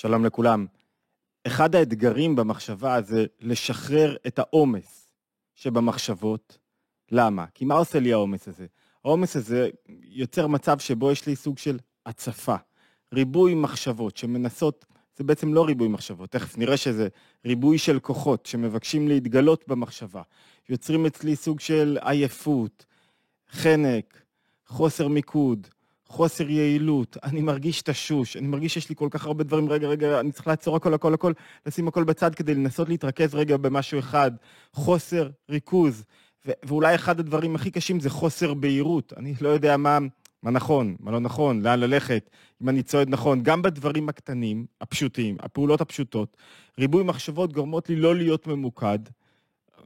שלום לכולם. אחד האתגרים במחשבה זה לשחרר את העומס שבמחשבות. למה? כי מה עושה לי העומס הזה? העומס הזה יוצר מצב שבו יש לי סוג של הצפה, ריבוי מחשבות שמנסות, זה בעצם לא ריבוי מחשבות, תכף נראה שזה ריבוי של כוחות שמבקשים להתגלות במחשבה. יוצרים אצלי סוג של עייפות, חנק, חוסר מיקוד, חוסר יעילות, אני מרגיש תשוש, אני מרגיש שיש לי כל כך הרבה דברים, רגע, רגע, אני צריך לעצור הכל, הכל, הכל, לשים הכל בצד כדי לנסות להתרכז רגע במשהו אחד, חוסר ריכוז, ו- ואולי אחד הדברים הכי קשים זה חוסר בהירות, אני לא יודע מה, מה נכון, מה לא נכון, לאן ללכת, אם אני צועד נכון, גם בדברים הקטנים, הפשוטים, הפעולות הפשוטות, ריבוי מחשבות גורמות לי לא להיות ממוקד,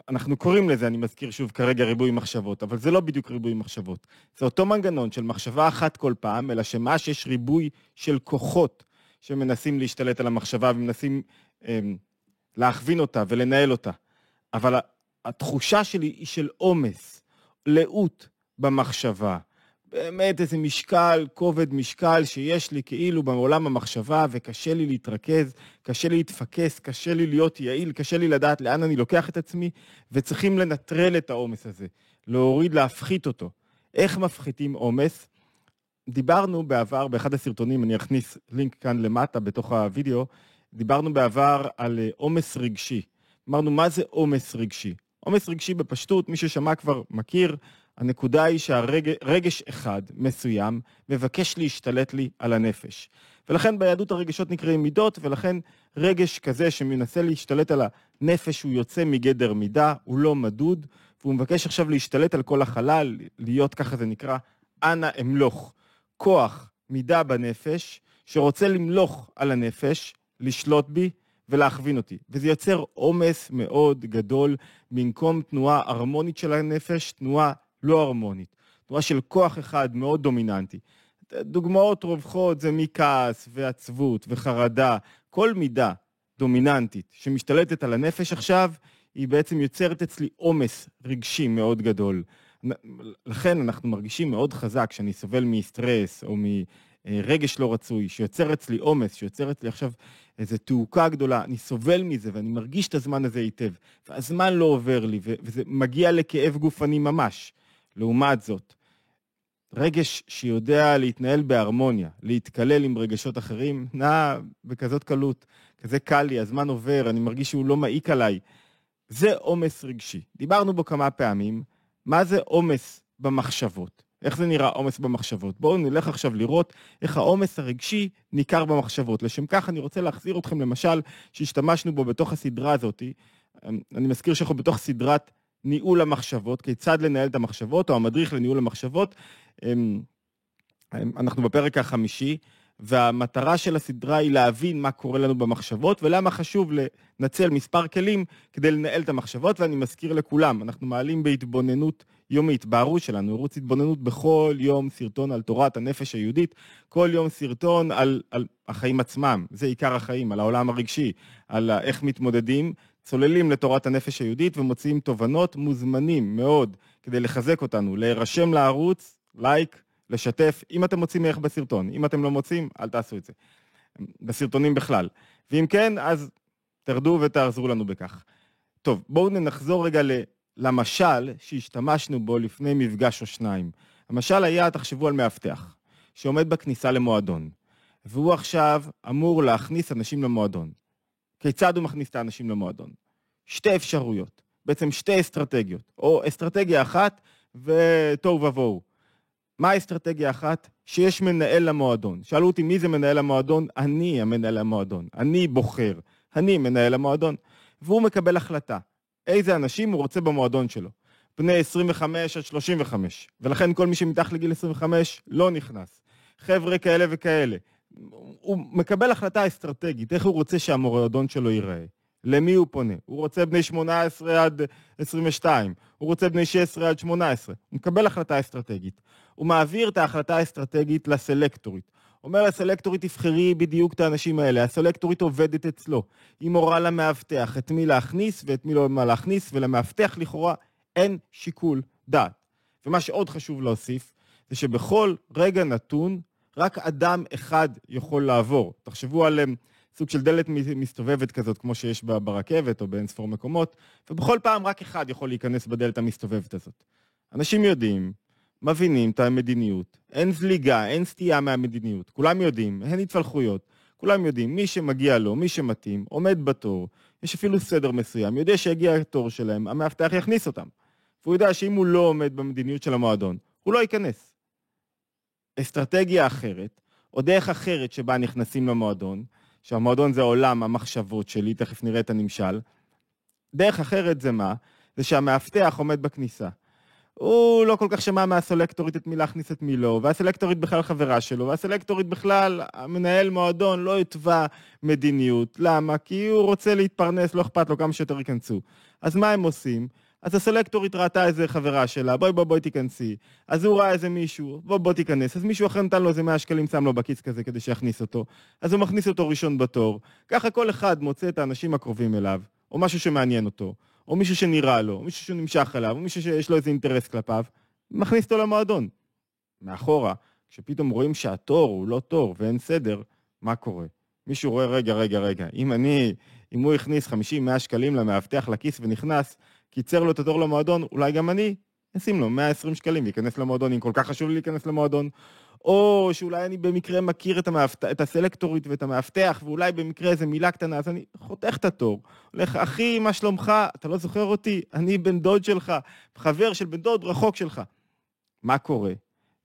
אנחנו קוראים לזה, אני מזכיר שוב כרגע ריבוי מחשבות, אבל זה לא בדיוק ריבוי מחשבות. זה אותו מנגנון של מחשבה אחת כל פעם, אלא שמה שיש ריבוי של כוחות שמנסים להשתלט על המחשבה ומנסים אה, להכווין אותה ולנהל אותה. אבל התחושה שלי היא של עומס, לאות במחשבה. באמת איזה משקל, כובד משקל שיש לי כאילו בעולם המחשבה, וקשה לי להתרכז, קשה לי להתפקס, קשה לי להיות יעיל, קשה לי לדעת לאן אני לוקח את עצמי, וצריכים לנטרל את העומס הזה, להוריד, להפחית אותו. איך מפחיתים עומס? דיברנו בעבר, באחד הסרטונים, אני אכניס לינק כאן למטה בתוך הוידאו, דיברנו בעבר על אה, עומס רגשי. אמרנו, מה זה עומס רגשי? עומס רגשי בפשטות, מי ששמע כבר מכיר, הנקודה היא שהרגש אחד מסוים מבקש להשתלט לי על הנפש. ולכן ביהדות הרגשות נקראים מידות, ולכן רגש כזה שמנסה להשתלט על הנפש הוא יוצא מגדר מידה, הוא לא מדוד, והוא מבקש עכשיו להשתלט על כל החלל, להיות ככה זה נקרא, אנא אמלוך. כוח, מידה בנפש, שרוצה למלוך על הנפש, לשלוט בי ולהכווין אותי. וזה יוצר עומס מאוד גדול, במקום תנועה הרמונית של הנפש, תנועה לא הרמונית. תנועה של כוח אחד מאוד דומיננטי. דוגמאות רווחות זה מכעס ועצבות וחרדה. כל מידה דומיננטית שמשתלטת על הנפש עכשיו, היא בעצם יוצרת אצלי עומס רגשי מאוד גדול. לכן אנחנו מרגישים מאוד חזק שאני סובל מסטרס או מרגש לא רצוי, שיוצר אצלי עומס, שיוצר אצלי עכשיו איזו תעוקה גדולה, אני סובל מזה ואני מרגיש את הזמן הזה היטב, והזמן לא עובר לי, וזה מגיע לכאב גופני ממש. לעומת זאת, רגש שיודע להתנהל בהרמוניה, להתקלל עם רגשות אחרים, נע בכזאת קלות, כזה קל לי, הזמן עובר, אני מרגיש שהוא לא מעיק עליי. זה עומס רגשי. דיברנו בו כמה פעמים, מה זה עומס במחשבות? איך זה נראה עומס במחשבות? בואו נלך עכשיו לראות איך העומס הרגשי ניכר במחשבות. לשם כך אני רוצה להחזיר אתכם למשל, שהשתמשנו בו בתוך הסדרה הזאת. אני מזכיר שאנחנו בתוך סדרת ניהול המחשבות, כיצד לנהל את המחשבות, או המדריך לניהול המחשבות. אנחנו בפרק החמישי, והמטרה של הסדרה היא להבין מה קורה לנו במחשבות, ולמה חשוב לנצל מספר כלים כדי לנהל את המחשבות, ואני מזכיר לכולם, אנחנו מעלים בהתבוננות יומית, בערוץ שלנו, ערוץ התבוננות בכל יום סרטון על תורת הנפש היהודית, כל יום סרטון על, על החיים עצמם, זה עיקר החיים, על העולם הרגשי, על איך מתמודדים, צוללים לתורת הנפש היהודית ומוציאים תובנות מוזמנים מאוד כדי לחזק אותנו, להירשם לערוץ, לייק, לשתף, אם אתם מוצאים מערך בסרטון. אם אתם לא מוצאים, אל תעשו את זה. בסרטונים בכלל. ואם כן, אז תרדו ותעזרו לנו בכך. טוב, בואו נחזור רגע למשל שהשתמשנו בו לפני מפגש או שניים. המשל היה, תחשבו על מאבטח, שעומד בכניסה למועדון, והוא עכשיו אמור להכניס אנשים למועדון. כיצד הוא מכניס את האנשים למועדון? שתי אפשרויות, בעצם שתי אסטרטגיות, או אסטרטגיה אחת ותוהו ובוהו. מה האסטרטגיה אחת? שיש מנהל למועדון. שאלו אותי מי זה מנהל המועדון? אני המנהל המועדון. אני בוחר. אני מנהל המועדון. והוא מקבל החלטה. איזה אנשים הוא רוצה במועדון שלו. בני 25 עד 35. ולכן כל מי שמתחת לגיל 25 לא נכנס. חבר'ה כאלה וכאלה. הוא מקבל החלטה אסטרטגית, איך הוא רוצה שהמועדון שלו ייראה. למי הוא פונה? הוא רוצה בני 18 עד 22, הוא רוצה בני 16 עד 18. הוא מקבל החלטה אסטרטגית. הוא מעביר את ההחלטה האסטרטגית לסלקטורית. אומר לסלקטורית, תבחרי בדיוק את האנשים האלה. הסלקטורית עובדת אצלו. היא מורה למאבטח את מי להכניס ואת מי לא מה להכניס, ולמאבטח לכאורה אין שיקול דעת. ומה שעוד חשוב להוסיף, זה שבכל רגע נתון, רק אדם אחד יכול לעבור. תחשבו על סוג של דלת מסתובבת כזאת, כמו שיש ברכבת או באין ספור מקומות, ובכל פעם רק אחד יכול להיכנס בדלת המסתובבת הזאת. אנשים יודעים, מבינים את המדיניות, אין זליגה, אין סטייה מהמדיניות, כולם יודעים, אין התפלחויות, כולם יודעים, מי שמגיע לו, מי שמתאים, עומד בתור, יש אפילו סדר מסוים, יודע שיגיע התור שלהם, המאבטח יכניס אותם. והוא יודע שאם הוא לא עומד במדיניות של המועדון, הוא לא ייכנס. אסטרטגיה אחרת, או דרך אחרת שבה נכנסים למועדון, שהמועדון זה עולם המחשבות שלי, תכף נראה את הנמשל. דרך אחרת זה מה? זה שהמאבטח עומד בכניסה. הוא לא כל כך שמע מהסלקטורית את מי להכניס את מי לא, והסלקטורית בכלל חברה שלו, והסלקטורית בכלל, המנהל מועדון לא התווה מדיניות. למה? כי הוא רוצה להתפרנס, לא אכפת לו כמה שיותר ייכנסו. אז מה הם עושים? אז הסלקטורית ראתה איזה חברה שלה, בואי בואי בואי תיכנסי. אז הוא ראה איזה מישהו, בוא בוא תיכנס. אז מישהו אחר נתן לו איזה 100 שקלים, שם לו בכיס כזה כדי שיכניס אותו. אז הוא מכניס אותו ראשון בתור. ככה כל אחד מוצא את האנשים הקרובים אליו, או משהו שמעניין אותו, או מישהו שנראה לו, או מישהו שנמשך אליו, או מישהו שיש לו איזה אינטרס כלפיו, מכניס אותו למועדון. מאחורה, כשפתאום רואים שהתור הוא לא תור ואין סדר, מה קורה? מישהו רואה, רגע, רגע, רגע, אם אני, אם הוא הכניס 50-100 שקלים למאבטח לכיס ונכנס, קיצר לו את התור למועדון, אולי גם אני אשים לו 120 שקלים להיכנס למועדון, אם כל כך חשוב לי להיכנס למועדון. או שאולי אני במקרה מכיר את, המאבט... את הסלקטורית ואת המאבטח, ואולי במקרה איזה מילה קטנה, אז אני חותך את התור. הולך, אחי, מה שלומך? אתה לא זוכר אותי? אני בן דוד שלך, חבר של בן דוד רחוק שלך. מה קורה?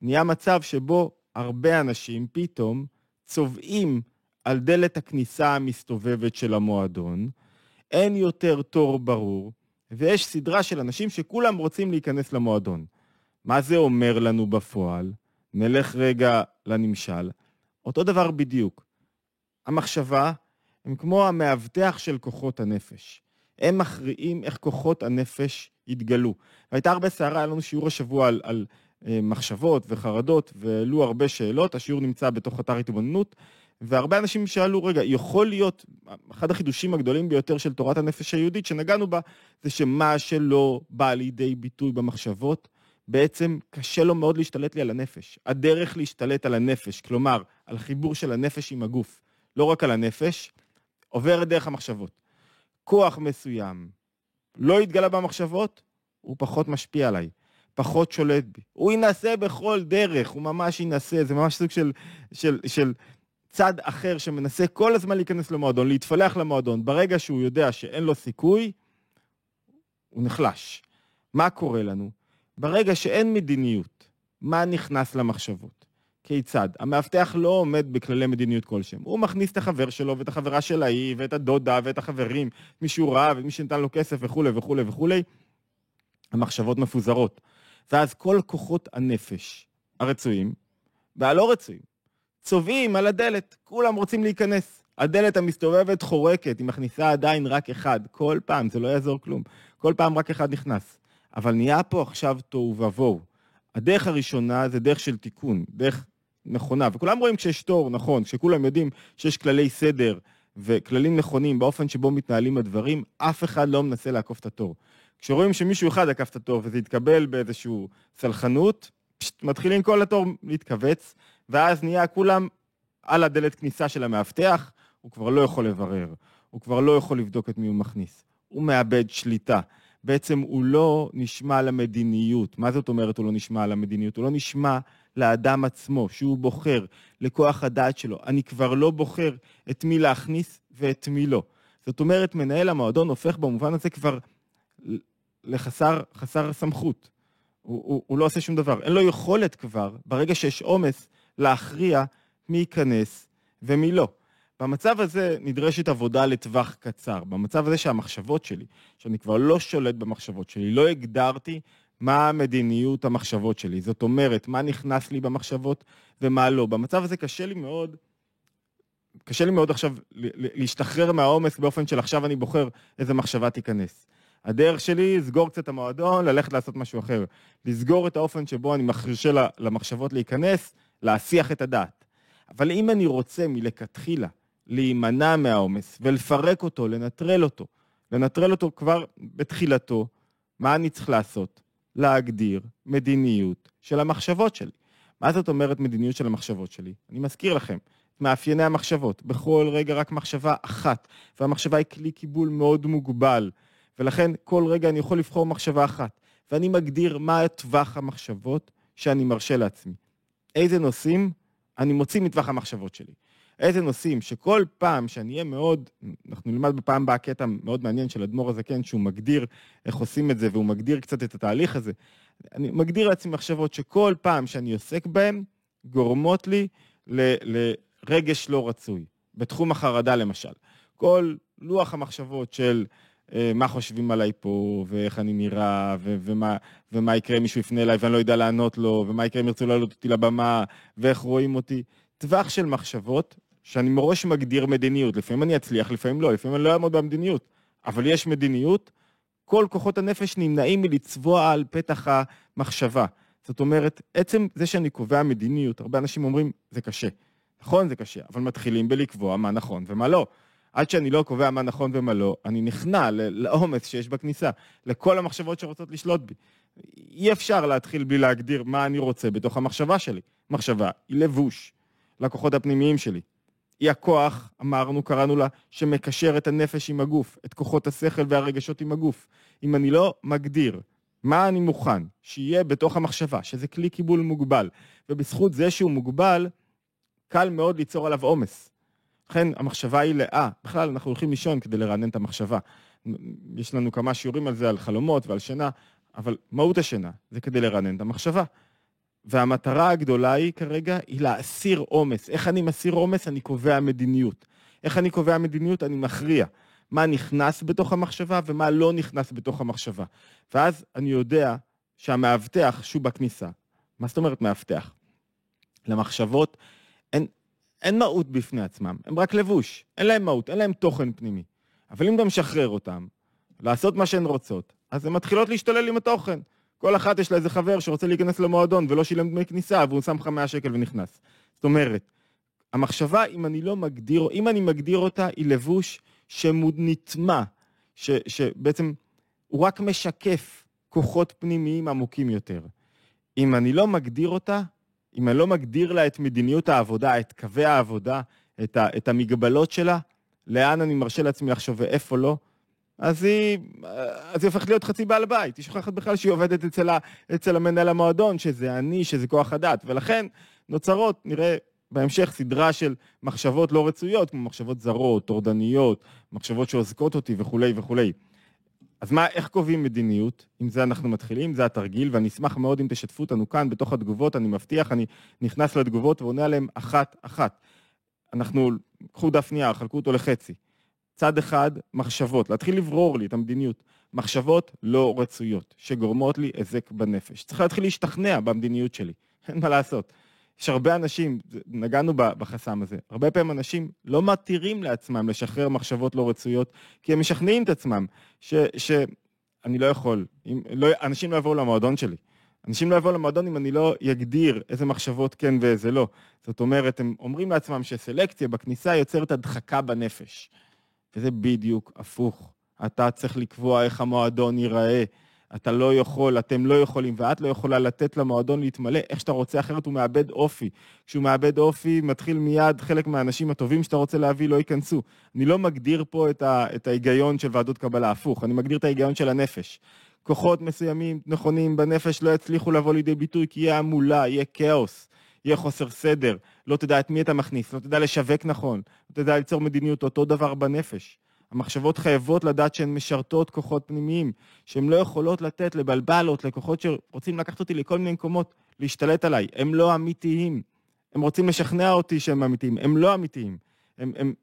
נהיה מצב שבו הרבה אנשים פתאום צובעים על דלת הכניסה המסתובבת של המועדון, אין יותר תור ברור, ויש סדרה של אנשים שכולם רוצים להיכנס למועדון. מה זה אומר לנו בפועל? נלך רגע לנמשל. אותו דבר בדיוק. המחשבה הם כמו המאבטח של כוחות הנפש. הם מכריעים איך כוחות הנפש יתגלו. והייתה הרבה סערה, היה לנו שיעור השבוע על, על אה, מחשבות וחרדות, והעלו הרבה שאלות, השיעור נמצא בתוך אתר התבוננות, והרבה אנשים שאלו, רגע, יכול להיות, אחד החידושים הגדולים ביותר של תורת הנפש היהודית שנגענו בה, זה שמה שלא בא לידי ביטוי במחשבות, בעצם קשה לו מאוד להשתלט לי על הנפש. הדרך להשתלט על הנפש, כלומר, על חיבור של הנפש עם הגוף, לא רק על הנפש, עוברת דרך המחשבות. כוח מסוים לא יתגלה במחשבות, הוא פחות משפיע עליי, פחות שולט בי. הוא ינסה בכל דרך, הוא ממש ינסה, זה ממש סוג של, של, של צד אחר שמנסה כל הזמן להיכנס למועדון, להתפלח למועדון. ברגע שהוא יודע שאין לו סיכוי, הוא נחלש. מה קורה לנו? ברגע שאין מדיניות, מה נכנס למחשבות? כיצד? המאבטח לא עומד בכללי מדיניות כלשהם. הוא מכניס את החבר שלו ואת החברה של ההיא ואת הדודה ואת החברים, מי שהוא ראה ומי שנתן לו כסף וכולי וכולי וכולי. המחשבות מפוזרות. ואז כל כוחות הנפש הרצויים והלא רצויים צובעים על הדלת, כולם רוצים להיכנס. הדלת המסתובבת חורקת, היא מכניסה עדיין רק אחד, כל פעם, זה לא יעזור כלום. כל פעם רק אחד נכנס. אבל נהיה פה עכשיו תוהו ובוהו. הדרך הראשונה זה דרך של תיקון, דרך נכונה, וכולם רואים כשיש תור, נכון, כשכולם יודעים שיש כללי סדר וכללים נכונים באופן שבו מתנהלים הדברים, אף אחד לא מנסה לעקוף את התור. כשרואים שמישהו אחד עקף את התור וזה יתקבל באיזושהי סלחנות, פשט, מתחילים כל התור להתכווץ, ואז נהיה כולם על הדלת כניסה של המאבטח, הוא כבר לא יכול לברר, הוא כבר לא יכול לבדוק את מי הוא מכניס. הוא מאבד שליטה. בעצם הוא לא נשמע למדיניות. מה זאת אומרת הוא לא נשמע למדיניות? הוא לא נשמע לאדם עצמו, שהוא בוחר, לכוח הדעת שלו. אני כבר לא בוחר את מי להכניס ואת מי לא. זאת אומרת, מנהל המועדון הופך במובן הזה כבר לחסר חסר סמכות. הוא, הוא, הוא לא עושה שום דבר. אין לו יכולת כבר, ברגע שיש עומס, להכריע מי ייכנס ומי לא. במצב הזה נדרשת עבודה לטווח קצר. במצב הזה שהמחשבות שלי, שאני כבר לא שולט במחשבות שלי, לא הגדרתי מה מדיניות המחשבות שלי. זאת אומרת, מה נכנס לי במחשבות ומה לא. במצב הזה קשה לי מאוד, קשה לי מאוד עכשיו להשתחרר מהעומס באופן של עכשיו אני בוחר איזה מחשבה תיכנס. הדרך שלי, לסגור קצת את המועדון, ללכת לעשות משהו אחר. לסגור את האופן שבו אני מרשה למחשבות להיכנס, להסיח את הדעת. אבל אם אני רוצה מלכתחילה להימנע מהעומס ולפרק אותו, לנטרל אותו, לנטרל אותו כבר בתחילתו, מה אני צריך לעשות? להגדיר מדיניות של המחשבות שלי. מה זאת אומרת מדיניות של המחשבות שלי? אני מזכיר לכם, מאפייני המחשבות. בכל רגע רק מחשבה אחת, והמחשבה היא כלי קיבול מאוד מוגבל, ולכן כל רגע אני יכול לבחור מחשבה אחת, ואני מגדיר מה טווח המחשבות שאני מרשה לעצמי. איזה נושאים אני מוציא מטווח המחשבות שלי. איזה נושאים שכל פעם שאני אהיה מאוד, אנחנו נלמד בפעם הבאה קטע מאוד מעניין של אדמו"ר הזקן, שהוא מגדיר איך עושים את זה, והוא מגדיר קצת את התהליך הזה. אני מגדיר לעצמי מחשבות שכל פעם שאני עוסק בהן, גורמות לי לרגש לא רצוי. בתחום החרדה למשל. כל לוח המחשבות של מה חושבים עליי פה, ואיך אני נראה, ו- ומה, ומה יקרה אם מישהו יפנה אליי ואני לא יודע לענות לו, ומה יקרה אם ירצו להעלות אותי לבמה, ואיך רואים אותי. טווח של מחשבות שאני מראש מגדיר מדיניות. לפעמים אני אצליח, לפעמים לא, לפעמים אני לא אעמוד במדיניות. אבל יש מדיניות, כל כוחות הנפש נמנעים מלצבוע על פתח המחשבה. זאת אומרת, עצם זה שאני קובע מדיניות, הרבה אנשים אומרים, זה קשה. נכון, זה קשה, אבל מתחילים בלקבוע מה נכון ומה לא. עד שאני לא קובע מה נכון ומה לא, אני נכנע לעומס שיש בכניסה, לכל המחשבות שרוצות לשלוט בי. אי אפשר להתחיל בלי להגדיר מה אני רוצה בתוך המחשבה שלי. מחשבה היא לבוש לכוחות הפנימיים שלי. היא הכוח, אמרנו, קראנו לה, שמקשר את הנפש עם הגוף, את כוחות השכל והרגשות עם הגוף. אם אני לא מגדיר מה אני מוכן שיהיה בתוך המחשבה, שזה כלי קיבול מוגבל, ובזכות זה שהוא מוגבל, קל מאוד ליצור עליו עומס. לכן המחשבה היא לאה. בכלל, אנחנו הולכים לישון כדי לרענן את המחשבה. יש לנו כמה שיעורים על זה, על חלומות ועל שינה, אבל מהות השינה זה כדי לרענן את המחשבה. והמטרה הגדולה היא כרגע, היא להסיר עומס. איך אני מסיר עומס? אני קובע מדיניות. איך אני קובע מדיניות? אני מכריע. מה נכנס בתוך המחשבה ומה לא נכנס בתוך המחשבה. ואז אני יודע שהמאבטח שהוא בכניסה, מה זאת אומרת מאבטח? למחשבות אין, מהות בפני עצמם, הם רק לבוש, אין להם מהות, אין להם תוכן פנימי. אבל אם אתה משחרר אותם, לעשות מה שהן רוצות, אז הן מתחילות להשתולל עם התוכן. כל אחת יש לה איזה חבר שרוצה להיכנס למועדון ולא שילם דמי כניסה והוא שם לך 100 שקל ונכנס. זאת אומרת, המחשבה, אם אני לא מגדיר, אם אני מגדיר אותה, היא לבוש שנטמע, ש, שבעצם הוא רק משקף כוחות פנימיים עמוקים יותר. אם אני לא מגדיר אותה, אם אני לא מגדיר לה את מדיניות העבודה, את קווי העבודה, את, ה, את המגבלות שלה, לאן אני מרשה לעצמי לחשוב ואיפה לא, אז היא, אז היא הופכת להיות חצי בעל בית. היא שוכחת בכלל שהיא עובדת אצל, ה, אצל המנהל המועדון, שזה אני, שזה כוח הדת. ולכן נוצרות, נראה בהמשך, סדרה של מחשבות לא רצויות, כמו מחשבות זרות, טורדניות, מחשבות שעוזקות אותי וכולי וכולי. אז מה, איך קובעים מדיניות? עם זה אנחנו מתחילים, זה התרגיל, ואני אשמח מאוד אם תשתפו אותנו כאן בתוך התגובות, אני מבטיח, אני נכנס לתגובות ועונה עליהן אחת-אחת. אנחנו, קחו דף נייר, חלקו אותו לחצי. צד אחד, מחשבות, להתחיל לברור לי את המדיניות. מחשבות לא רצויות, שגורמות לי היזק בנפש. צריך להתחיל להשתכנע במדיניות שלי, אין מה לעשות. יש הרבה אנשים, נגענו בחסם הזה, הרבה פעמים אנשים לא מתירים לעצמם לשחרר מחשבות לא רצויות, כי הם משכנעים את עצמם ש... ש... אני לא יכול, אם, לא, אנשים לא יבואו למועדון שלי. אנשים לא יבואו למועדון אם אני לא אגדיר איזה מחשבות כן ואיזה לא. זאת אומרת, הם אומרים לעצמם שסלקציה בכניסה יוצרת הדחקה בנפש. וזה בדיוק הפוך. אתה צריך לקבוע איך המועדון ייראה. אתה לא יכול, אתם לא יכולים, ואת לא יכולה לתת למועדון להתמלא איך שאתה רוצה, אחרת הוא מאבד אופי. כשהוא מאבד אופי, מתחיל מיד, חלק מהאנשים הטובים שאתה רוצה להביא לא ייכנסו. אני לא מגדיר פה את, ה, את ההיגיון של ועדות קבלה, הפוך, אני מגדיר את ההיגיון של הנפש. כוחות מסוימים, נכונים, בנפש לא יצליחו לבוא לידי ביטוי, כי יהיה המולה, יהיה כאוס, יהיה חוסר סדר, לא תדע את מי אתה מכניס, לא תדע לשווק נכון, לא תדע ליצור מדיניות, אותו דבר בנפש. המחשבות חייבות לדעת שהן משרתות כוחות פנימיים, שהן לא יכולות לתת לבלבלות, לכוחות שרוצים לקחת אותי לכל מיני מקומות, להשתלט עליי. הם לא אמיתיים. הם רוצים לשכנע אותי שהם אמיתיים. הם לא אמיתיים. הם, הם,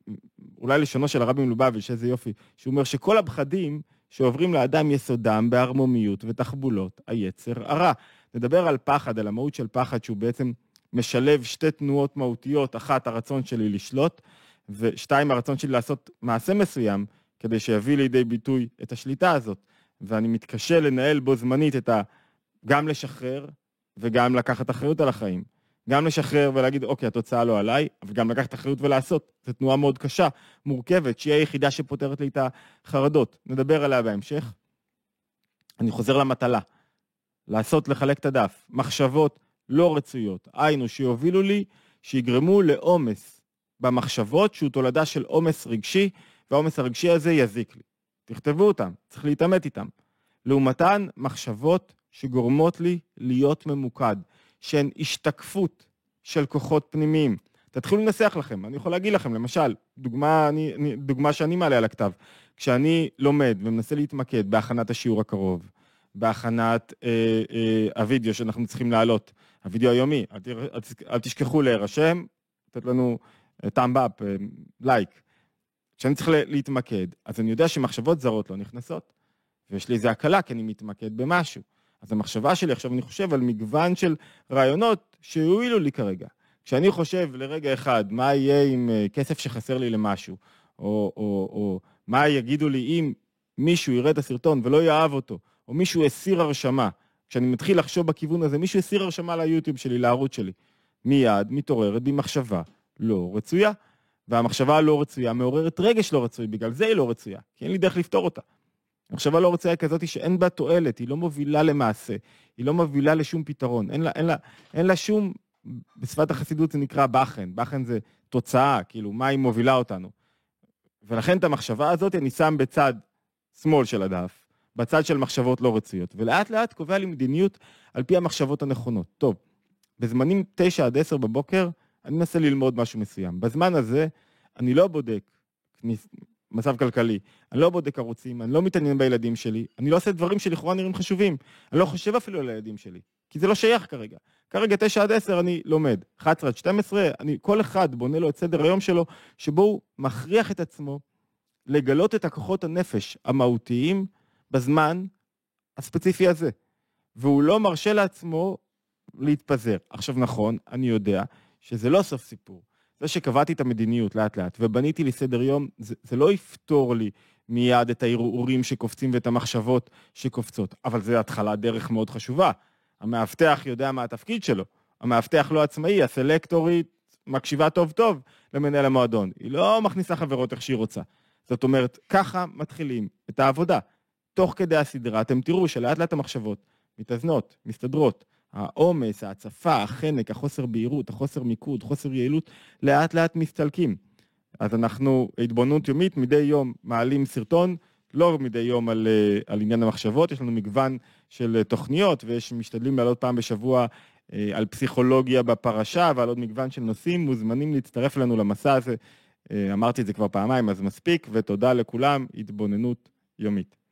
אולי לשונו של הרבי מלובביץ', איזה יופי, שהוא אומר שכל הפחדים שעוברים לאדם יסודם בערמומיות ותחבולות היצר הרע. נדבר על פחד, על המהות של פחד, שהוא בעצם משלב שתי תנועות מהותיות, אחת, הרצון שלי לשלוט, ושתיים, הרצון שלי לעשות מעשה מסוים, כדי שיביא לידי ביטוי את השליטה הזאת. ואני מתקשה לנהל בו זמנית את ה... גם לשחרר וגם לקחת אחריות על החיים. גם לשחרר ולהגיד, אוקיי, התוצאה לא עליי, אבל גם לקחת אחריות ולעשות. זו תנועה מאוד קשה, מורכבת, שהיא היחידה שפותרת לי את החרדות. נדבר עליה בהמשך. אני חוזר למטלה. לעשות, לחלק את הדף. מחשבות לא רצויות, היינו, שיובילו לי, שיגרמו לעומס במחשבות שהוא תולדה של עומס רגשי, והעומס הרגשי הזה יזיק לי. תכתבו אותם, צריך להתעמת איתם. לעומתן, מחשבות שגורמות לי להיות ממוקד, שהן השתקפות של כוחות פנימיים. תתחילו לנסח לכם, אני יכול להגיד לכם, למשל, דוגמה, אני, אני, דוגמה שאני מעלה על הכתב, כשאני לומד ומנסה להתמקד בהכנת השיעור הקרוב, בהכנת אה, אה, הוידאו שאנחנו צריכים להעלות, הוידאו היומי, אל, אל, אל תשכחו להירשם, לתת לנו טאמב אפ, לייק. כשאני צריך להתמקד, אז אני יודע שמחשבות זרות לא נכנסות, ויש לי איזה הקלה כי אני מתמקד במשהו. אז המחשבה שלי, עכשיו אני חושב על מגוון של רעיונות שהועילו לי כרגע. כשאני חושב לרגע אחד, מה יהיה עם אה, כסף שחסר לי למשהו, או, או, או מה יגידו לי אם מישהו יראה את הסרטון ולא יאהב אותו, או מישהו הסיר הרשמה, כשאני מתחיל לחשוב בכיוון הזה, מישהו הסיר הרשמה ליוטיוב שלי, לערוץ שלי, מיד מתעוררת בי מחשבה לא רצויה, והמחשבה הלא רצויה מעוררת רגש לא רצוי, בגלל זה היא לא רצויה, כי אין לי דרך לפתור אותה. המחשבה לא רצויה כזאת שאין בה תועלת, היא לא מובילה למעשה, היא לא מובילה לשום פתרון, אין לה, אין לה, אין לה שום, בשפת החסידות זה נקרא בחן, בחן זה תוצאה, כאילו, מה היא מובילה אותנו. ולכן את המחשבה הזאת אני שם בצד שמאל של הדף, בצד של מחשבות לא רצויות, ולאט לאט קובע לי מדיניות על פי המחשבות הנכונות. טוב, בזמנים 9 עד 10 בבוקר, אני מנסה ללמוד משהו מסוים. בזמן הזה, אני לא בודק מצב כלכלי, אני לא בודק ערוצים, אני לא מתעניין בילדים שלי, אני לא עושה דברים שלכאורה נראים חשובים, אני לא חושב אפילו על הילדים שלי, כי זה לא שייך כרגע. כרגע 9 עד 10 אני לומד, 11 עד 12, אני, כל אחד בונה לו את סדר היום שלו, שבו הוא מכריח את עצמו לגלות את הכוחות הנפש המהותיים בזמן הספציפי הזה. והוא לא מרשה לעצמו להתפזר. עכשיו נכון, אני יודע שזה לא סוף סיפור. זה שקבעתי את המדיניות לאט לאט ובניתי לי סדר יום, זה, זה לא יפתור לי מיד את הערעורים שקופצים ואת המחשבות שקופצות, אבל זה התחלת דרך מאוד חשובה. המאבטח יודע מה התפקיד שלו, המאבטח לא עצמאי, הסלקטורית מקשיבה טוב טוב למנהל המועדון, היא לא מכניסה חברות איך שהיא רוצה. זאת אומרת, ככה מתחילים את העבודה. תוך כדי הסדרה אתם תראו שלאט לאט המחשבות מתאזנות, מסתדרות. העומס, ההצפה, החנק, החוסר בהירות, החוסר מיקוד, חוסר יעילות, לאט לאט מסתלקים. אז אנחנו, התבוננות יומית, מדי יום מעלים סרטון, לא מדי יום על, אה, על עניין המחשבות, יש לנו מגוון של אה, תוכניות, ויש משתדלים לעלות פעם בשבוע אה, על פסיכולוגיה בפרשה ועל עוד מגוון של נושאים, מוזמנים להצטרף אלינו למסע הזה. אמרתי את זה כבר פעמיים, אז מספיק, ותודה לכולם, התבוננות יומית.